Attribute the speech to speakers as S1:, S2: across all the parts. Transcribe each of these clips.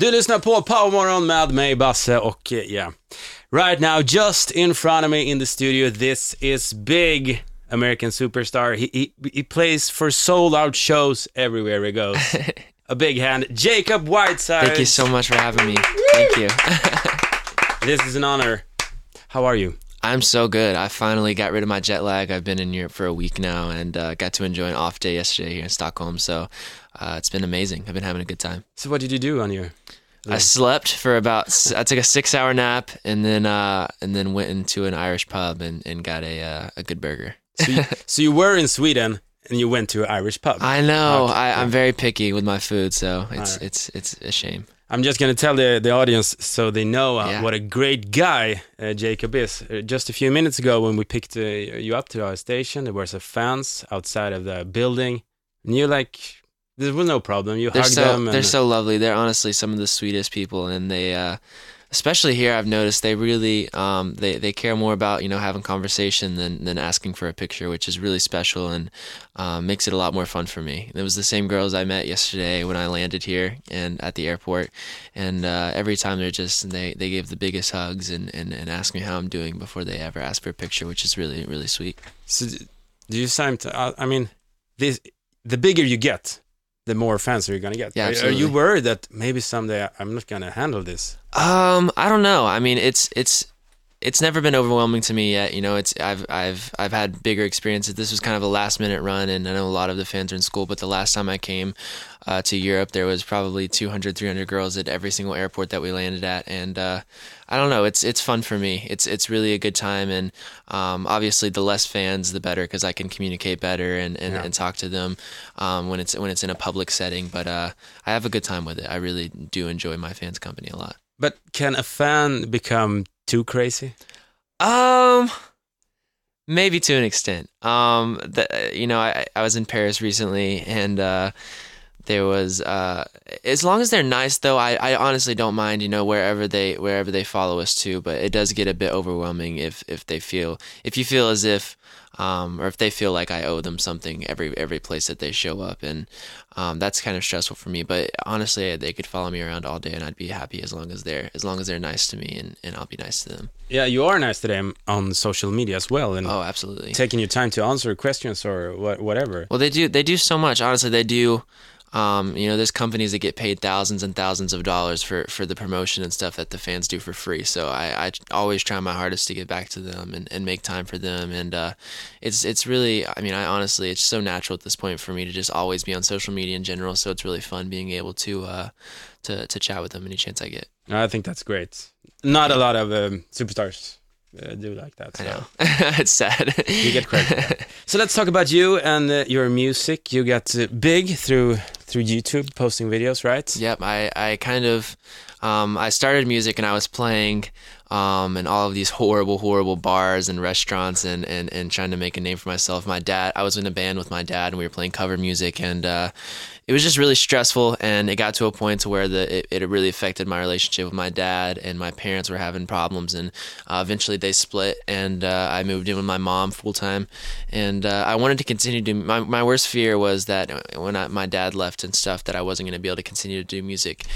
S1: Du lyssnar på Powermorgon med mig, Basse, och yeah. Right now, just in front of me in the studio, this is big American superstar. He, he, he plays for sold out shows everywhere he goes. A big hand, Jacob Whiteside.
S2: Thank you so much for having me. Thank you.
S1: This is an honor. How are you?
S2: I'm so good. I finally got rid of my jet lag. I've been in Europe for a week now and uh, got to enjoy an off day yesterday here in Stockholm. So uh, it's been amazing. I've been having a good time.
S1: So what did you do on your...
S2: I slept for about. I took a six-hour nap and then uh, and then went into an Irish pub and, and got a uh, a good burger.
S1: So you, so you were in Sweden and you went to an Irish pub.
S2: I know.
S1: Okay.
S2: I, I'm very picky with my food, so it's
S1: Alright.
S2: it's it's a shame.
S1: I'm just going to tell the, the audience so they know uh,
S2: Yeah.
S1: what a great guy uh, Jacob is. Uh, just a few minutes ago, when we picked uh, you up to our station, there was a fans outside of the building, and you're like there was no problem. You
S2: They're
S1: hugged
S2: so
S1: them. And,
S2: they're so lovely. They're honestly some of the sweetest people, and they, uh, especially here, I've noticed they really um, they they care more about you know having conversation than than asking for a picture, which is really special and um, makes it a lot more fun for me. It was the same girls I met yesterday when I landed here and at the airport, and uh, every time they're just they they give the biggest hugs and, and and ask me how I'm doing before they ever ask for a picture, which is really really sweet.
S1: So, do you sign? To, uh, I mean, this the bigger you get, the more fans are you gonna get.
S2: Yeah,
S1: are, are you worried that maybe someday I'm not gonna handle this?
S2: Um, I don't know. I mean, it's it's it's never been overwhelming to me yet. You know, it's I've I've I've had bigger experiences. This was kind of a last minute run, and I know a lot of the fans are in school. But the last time I came uh, to Europe, there was probably 200, 300 girls at every single airport that we landed at, and uh, I don't know. It's it's fun for me. It's it's really a good time, and um, obviously the less fans, the better, because I can communicate better and, and,
S1: Yeah.
S2: and talk to them um, when it's when it's in a public setting. But uh, I have a good time with it. I really do enjoy my fans' company a lot.
S1: But can a fan become too crazy?
S2: Um, maybe to an extent. Um, the, you know, I I was in Paris recently, and uh, there was uh, as long as they're nice though, I, I honestly don't mind. You know, wherever they wherever they follow us to, but it does get a bit overwhelming if if they feel if you feel as if. Um, or if they feel like I owe them something every every place that they show up, and um, that's kind of stressful for me. But honestly, they could follow me around all day, and I'd be happy as long as they're as long as they're nice to me, and, and I'll be nice to them.
S1: Yeah, you are nice to them on social media as well, and
S2: Oh, absolutely.
S1: taking your time to answer questions or what, whatever.
S2: Well, they do. They do so much. Honestly, they do. Um, you know, there's companies that get paid thousands and thousands of dollars for, for the promotion and stuff that the fans do for free. So I, I always try my hardest to get back to them and, and make time for them. And uh, it's it's really. I mean, I honestly, it's so natural at this point for me to just always be on social media in general. So it's really fun being able to uh, to to chat with them any chance I get.
S1: I think that's great. Not a lot of um, superstars uh, do like that.
S2: I
S1: so
S2: know. it's sad.
S1: You get credit. so let's talk about you and uh, your music. You got uh, big through through YouTube, posting videos, right?
S2: Yep, I, I kind of um, I started music and I was playing um, in all of these horrible, horrible bars and restaurants and, and, and trying to make a name for myself. My dad, I was in a band with my dad and we were playing cover music and uh, it was just really stressful and it got to a point to where the it, it really affected my relationship with my dad and my parents were having problems and uh, eventually they split and uh, I moved in with my mom full time and uh, I wanted to continue to my, my worst fear was that when I, my dad left and stuff that I wasn't going to be able to continue to do music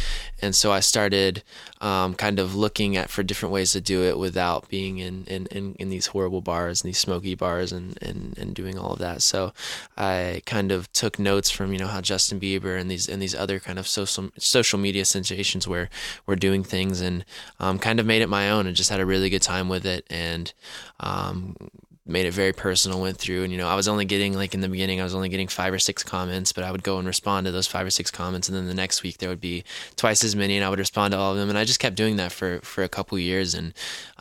S2: and so I started um, kind of looking at for different ways to do it without being in, in, in, in these horrible bars and these smoky bars and, and, and doing all of that. So I kind of took notes from you know how Justin Bieber and these and these other kind of social social media sensations were were doing things and um, kind of made it my own and just had a really good time with it. And um, made it very personal went through and you know i was only getting like in the beginning i was only getting five or six comments but i would go and respond to those five or six comments and then the next week there would be twice as many and i would respond to all of them and i just kept doing that for for a couple years and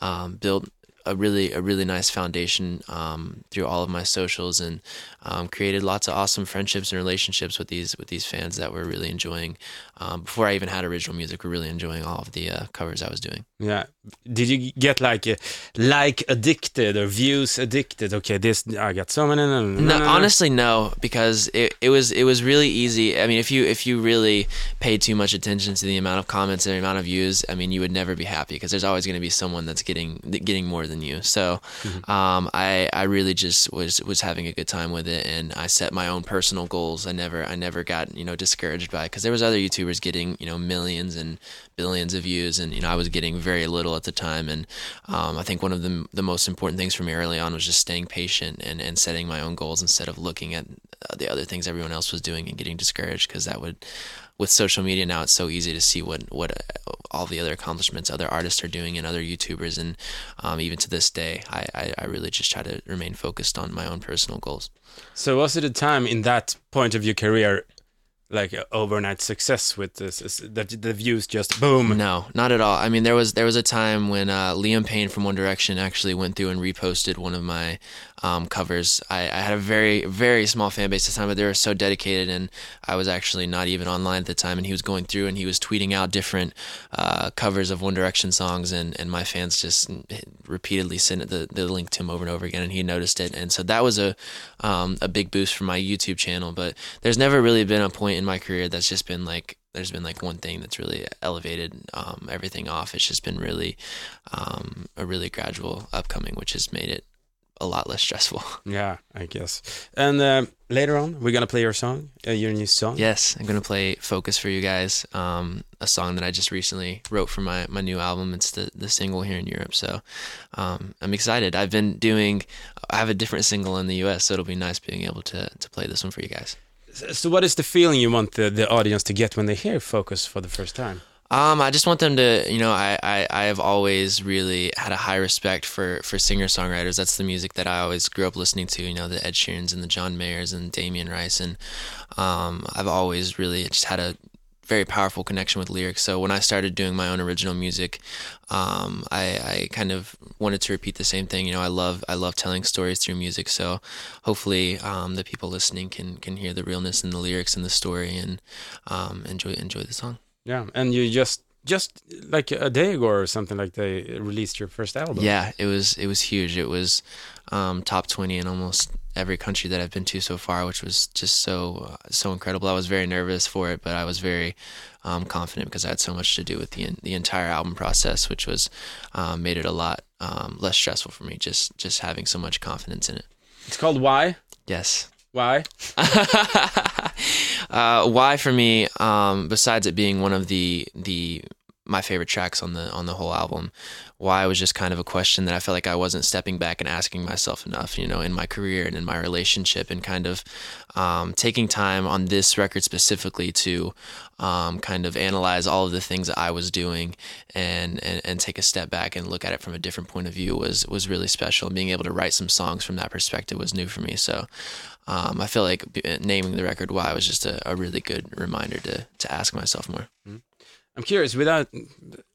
S2: um, built a really a really nice foundation um, through all of my socials and um, created lots of awesome friendships and relationships with these with these fans that were really enjoying um, before I even had original music were really enjoying all of the uh, covers I was doing
S1: Yeah. Did you get like like addicted or views addicted? Okay, this I got so many. No, no,
S2: honestly, no, because it, it was it was really easy. I mean, if you if you really paid too much attention to the amount of comments and the amount of views, I mean, you would never be happy because there's always going to be someone that's getting getting more than you. So um, I I really just was was having a good time with it, and I set my own personal goals. I never I never got you know discouraged by because there was other YouTubers getting you know millions and billions of views, and you know I was getting very little at the time. And um, I think one of the the most important things for me early on was just staying patient and and setting my own goals instead of looking at uh, the other things everyone else was doing and getting discouraged because that would with social media now it's so easy to see what what uh, all the other accomplishments other artists are doing and other YouTubers and um, even to this day I, I, I really just try to remain focused on my own personal goals.
S1: So was it a time in that point of your career, like overnight success with this, is that the views just boom?
S2: No, not at all. I mean, there was there was a time when uh, Liam Payne from One Direction actually went through and reposted one of my um, covers. I, I, had a very very small fan base at the time, but they were so dedicated, and I was actually not even online at the time. And he was going through and he was tweeting out different uh, covers of One Direction songs, and, and my fans just repeatedly sent the, the link to him over and over again, and he noticed it, and so that was a um, a big boost for my YouTube channel. But there's never really been a point in my career that's just been like there's been like one thing that's really elevated um, everything off. It's just been really um, a really gradual upcoming, which has made it a lot less stressful.
S1: Yeah, I guess. And uh, later on, we're gonna play your song, uh, your new song.
S2: Yes, I'm gonna play "Focus" for you guys. Um, a song that I just recently wrote for my my new album. It's the the single here in Europe, so um, I'm excited. I've been doing. I have a different single in the U.S., so it'll be nice being able to to play this one for you guys.
S1: So, what is the feeling you want the the audience to get when they hear "Focus" for the first time?
S2: Um, I just want them to, you know, I, I, I have always really had a high respect for, for singer songwriters. That's the music that I always grew up listening to, you know, the Ed Sheerans and the John Mayers and Damien Rice. And um, I've always really just had a very powerful connection with lyrics. So when I started doing my own original music, um, I, I kind of wanted to repeat the same thing. You know, I love I love telling stories through music. So hopefully, um, the people listening can can hear the realness in the lyrics and the story and um, enjoy enjoy the song.
S1: Yeah, and you just just like a day ago or something like they released your first album.
S2: Yeah, it was it was huge. It was um, top twenty in almost every country that I've been to so far, which was just so uh, so incredible. I was very nervous for it, but I was very um, confident because I had so much to do with the the entire album process, which was um, made it a lot um, less stressful for me. Just just having so much confidence in it.
S1: It's called Why.
S2: Yes.
S1: Why?
S2: uh, why for me? Um, besides it being one of the the my favorite tracks on the on the whole album, why was just kind of a question that I felt like I wasn't stepping back and asking myself enough, you know, in my career and in my relationship, and kind of um, taking time on this record specifically to um, kind of analyze all of the things that I was doing and, and and take a step back and look at it from a different point of view was was really special. And being able to write some songs from that perspective was new for me. So um, I feel like naming the record "Why" was just a, a really good reminder to to ask myself more.
S1: Mm-hmm. I'm curious. Without,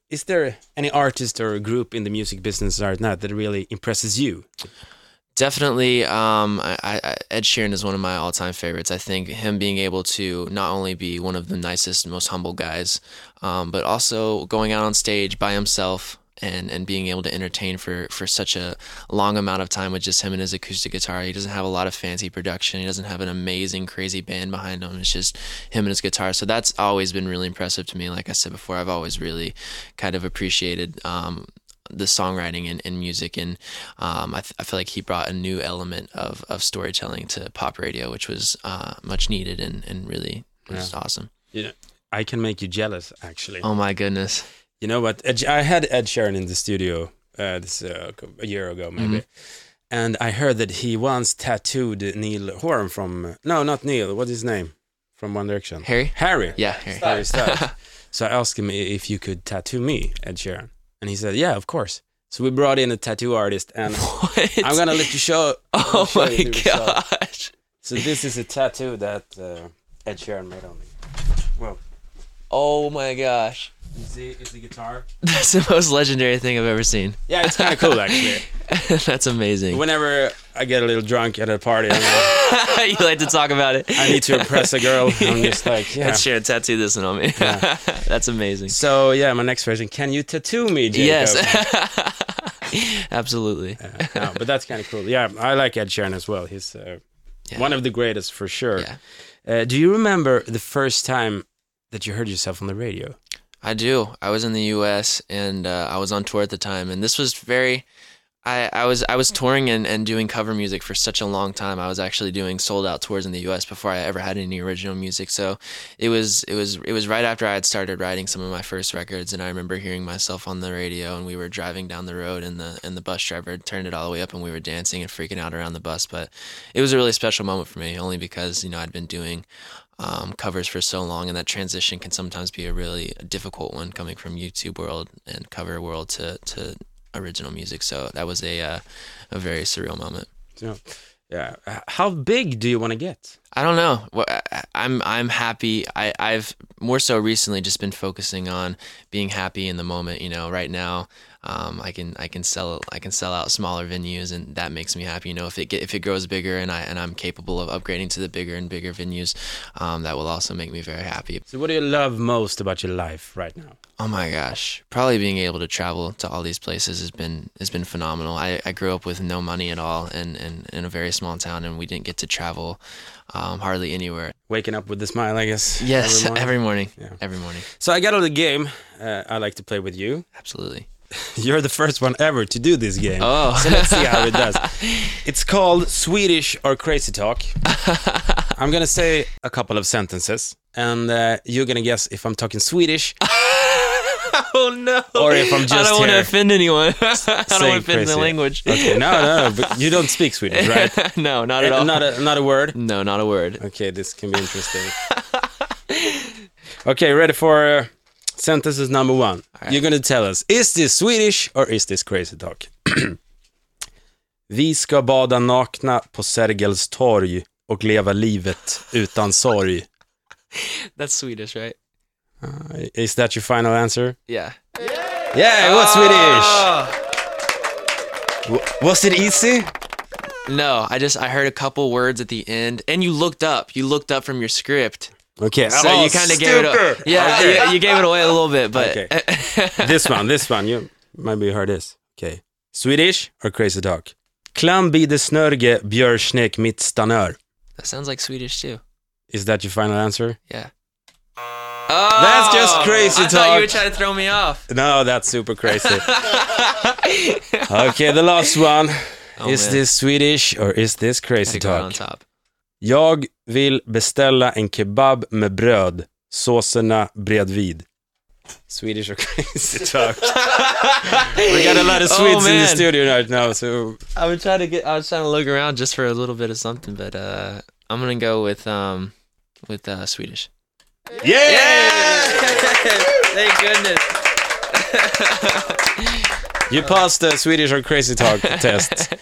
S1: is there any artist or group in the music business right now that really impresses you?
S2: Definitely, um, I, I, Ed Sheeran is one of my all-time favorites. I think him being able to not only be one of the nicest, most humble guys, um, but also going out on stage by himself and and being able to entertain for for such a long amount of time with just him and his acoustic guitar. He doesn't have a lot of fancy production. He doesn't have an amazing crazy band behind him. It's just him and his guitar. So that's always been really impressive to me. Like I said before, I've always really kind of appreciated um, the songwriting and, and music and um, I, th- I, feel like he brought a new element of, of storytelling to pop radio which was uh, much needed and, and really was yeah. awesome
S1: you know i can make you jealous actually
S2: oh my goodness
S1: you know what? Ed, I had Ed Sheeran in the studio uh, this uh, a year ago, maybe, mm-hmm. and I heard that he once tattooed Niall Horan from no, not Niall. What's his name from One Direction?
S2: Harry.
S1: Harry.
S2: Yeah, Harry. Harry
S1: so I asked him if you could tattoo me, Ed Sheeran, and he said, "Yeah, of course." So we brought in a tattoo artist, and what? I'm gonna let you show.
S2: Oh
S1: show
S2: my gosh!
S1: So this is a tattoo that uh, Ed Sheeran made on me. Well.
S2: Oh my gosh!
S1: Is is the guitar?
S2: That's the most legendary thing I've ever seen.
S1: Yeah, it's kind of cool actually.
S2: That's amazing.
S1: Whenever I get a little drunk at a party,
S2: you like to talk about it.
S1: I need to impress a girl. I'm just like, yeah.
S2: Let's share tattoo this one on me. Yeah. That's amazing.
S1: So yeah, my next question: Can you tattoo me, Jacob?
S2: Yes. Absolutely.
S1: Uh, no, but that's kind of cool. Yeah, I like Ed Sheeran as well. He's uh, yeah. one of the greatest for sure.
S2: Yeah.
S1: Uh, do you remember the first time that you heard yourself on the radio?
S2: I do. I was in the U.S. and uh, I was on tour at the time, and this was very. I, I was I was touring and, and doing cover music for such a long time. I was actually doing sold out tours in the U.S. before I ever had any original music. So it was it was it was right after I had started writing some of my first records, and I remember hearing myself on the radio, and we were driving down the road, and the and the bus driver turned it all the way up, and we were dancing and freaking out around the bus. But it was a really special moment for me, only because you know I'd been doing um, covers for so long, and that transition can sometimes be a really difficult one coming from YouTube world and cover world to to original music. So that was a uh, a very surreal moment.
S1: So, yeah. How big do you want to get?
S2: I don't know. I'm I'm happy. I I've more so recently just been focusing on being happy in the moment. You know, right now, um, I can I can sell I can sell out smaller venues, and that makes me happy. You know, if it get, if it grows bigger, and I and I'm capable of upgrading to the bigger and bigger venues, um, that will also make me very happy.
S1: So, what do you love most about your life right now?
S2: Oh my gosh, probably being able to travel to all these places has been has been phenomenal. I, I grew up with no money at all and, and in a very small town, and we didn't get to travel um, hardly anywhere.
S1: Waking up with a smile, I guess.
S2: Yes,
S1: every morning?
S2: every morning.
S1: Yeah.
S2: Every morning.
S1: So, I got a little game uh, I like to play with you.
S2: Absolutely.
S1: You're the first one ever to do this game.
S2: Oh.
S1: So let's see how it does. It's called Swedish or Crazy Talk. I'm gonna say a couple of sentences, and uh, you're gonna guess if I'm talking Swedish
S2: oh no.
S1: or if I'm just I
S2: don't want to offend anyone. I don't want to offend the language.
S1: Okay, no, no, no, but you don't speak Swedish, right?
S2: no, not at all.
S1: Not a, not a word.
S2: no, not a word.
S1: Okay, this can be interesting. okay, ready for uh, sentences number one.
S2: right.
S1: You're gonna tell us, is this Swedish or is this crazy talk? Vi ska bada nakna på Sergels torg och leva livet utan sorg.
S2: That's Swedish, right?
S1: Uh, is that your final answer?
S2: Yeah.
S1: Yeah, it was Swedish. Was it easy?
S2: No, I just I heard a couple words at the end, and you looked up. You looked up from your script,
S1: Okay,
S2: so
S1: oh,
S2: you kind of gave it. A,
S1: stupid.
S2: yeah,
S1: Okay.
S2: you, you gave it away a little bit, but
S1: Okay. this one, this one. You maybe you heard this. Okay. Swedish or crazy talk? Klambide snörge björsnek mitt stanör.
S2: that sounds like Swedish too.
S1: Is that your final answer?
S2: Yeah. Oh,
S1: That's just crazy talk.
S2: I thought you
S1: talk.
S2: were trying to throw me off.
S1: No, that's super crazy. okay, the last one.
S2: Oh,
S1: is
S2: man.
S1: this Swedish or is this crazy
S2: go on
S1: talk?
S2: top.
S1: Jag vill beställa en kebab med bröd, såserna bredvid. Swedish or crazy talk? We got a lot of
S2: Oh,
S1: Swedes in the studio right now, so
S2: I was trying to get. I was trying to look around just for a little bit of something, but uh, I'm gonna go with um, with uh, Swedish.
S1: Yeah! yeah!
S2: Thank goodness.
S1: You passed the Swedish or Crazy Talk test.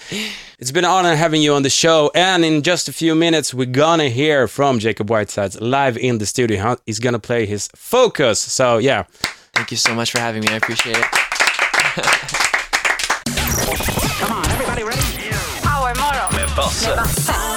S1: It's been an honor having you on the show, and in just a few minutes, we're gonna hear from Jacob Whitesides live in the studio. He's gonna play his Focus. So, yeah.
S2: Thank you so much for having me. I appreciate it. Come on, everybody ready? Powermorgon.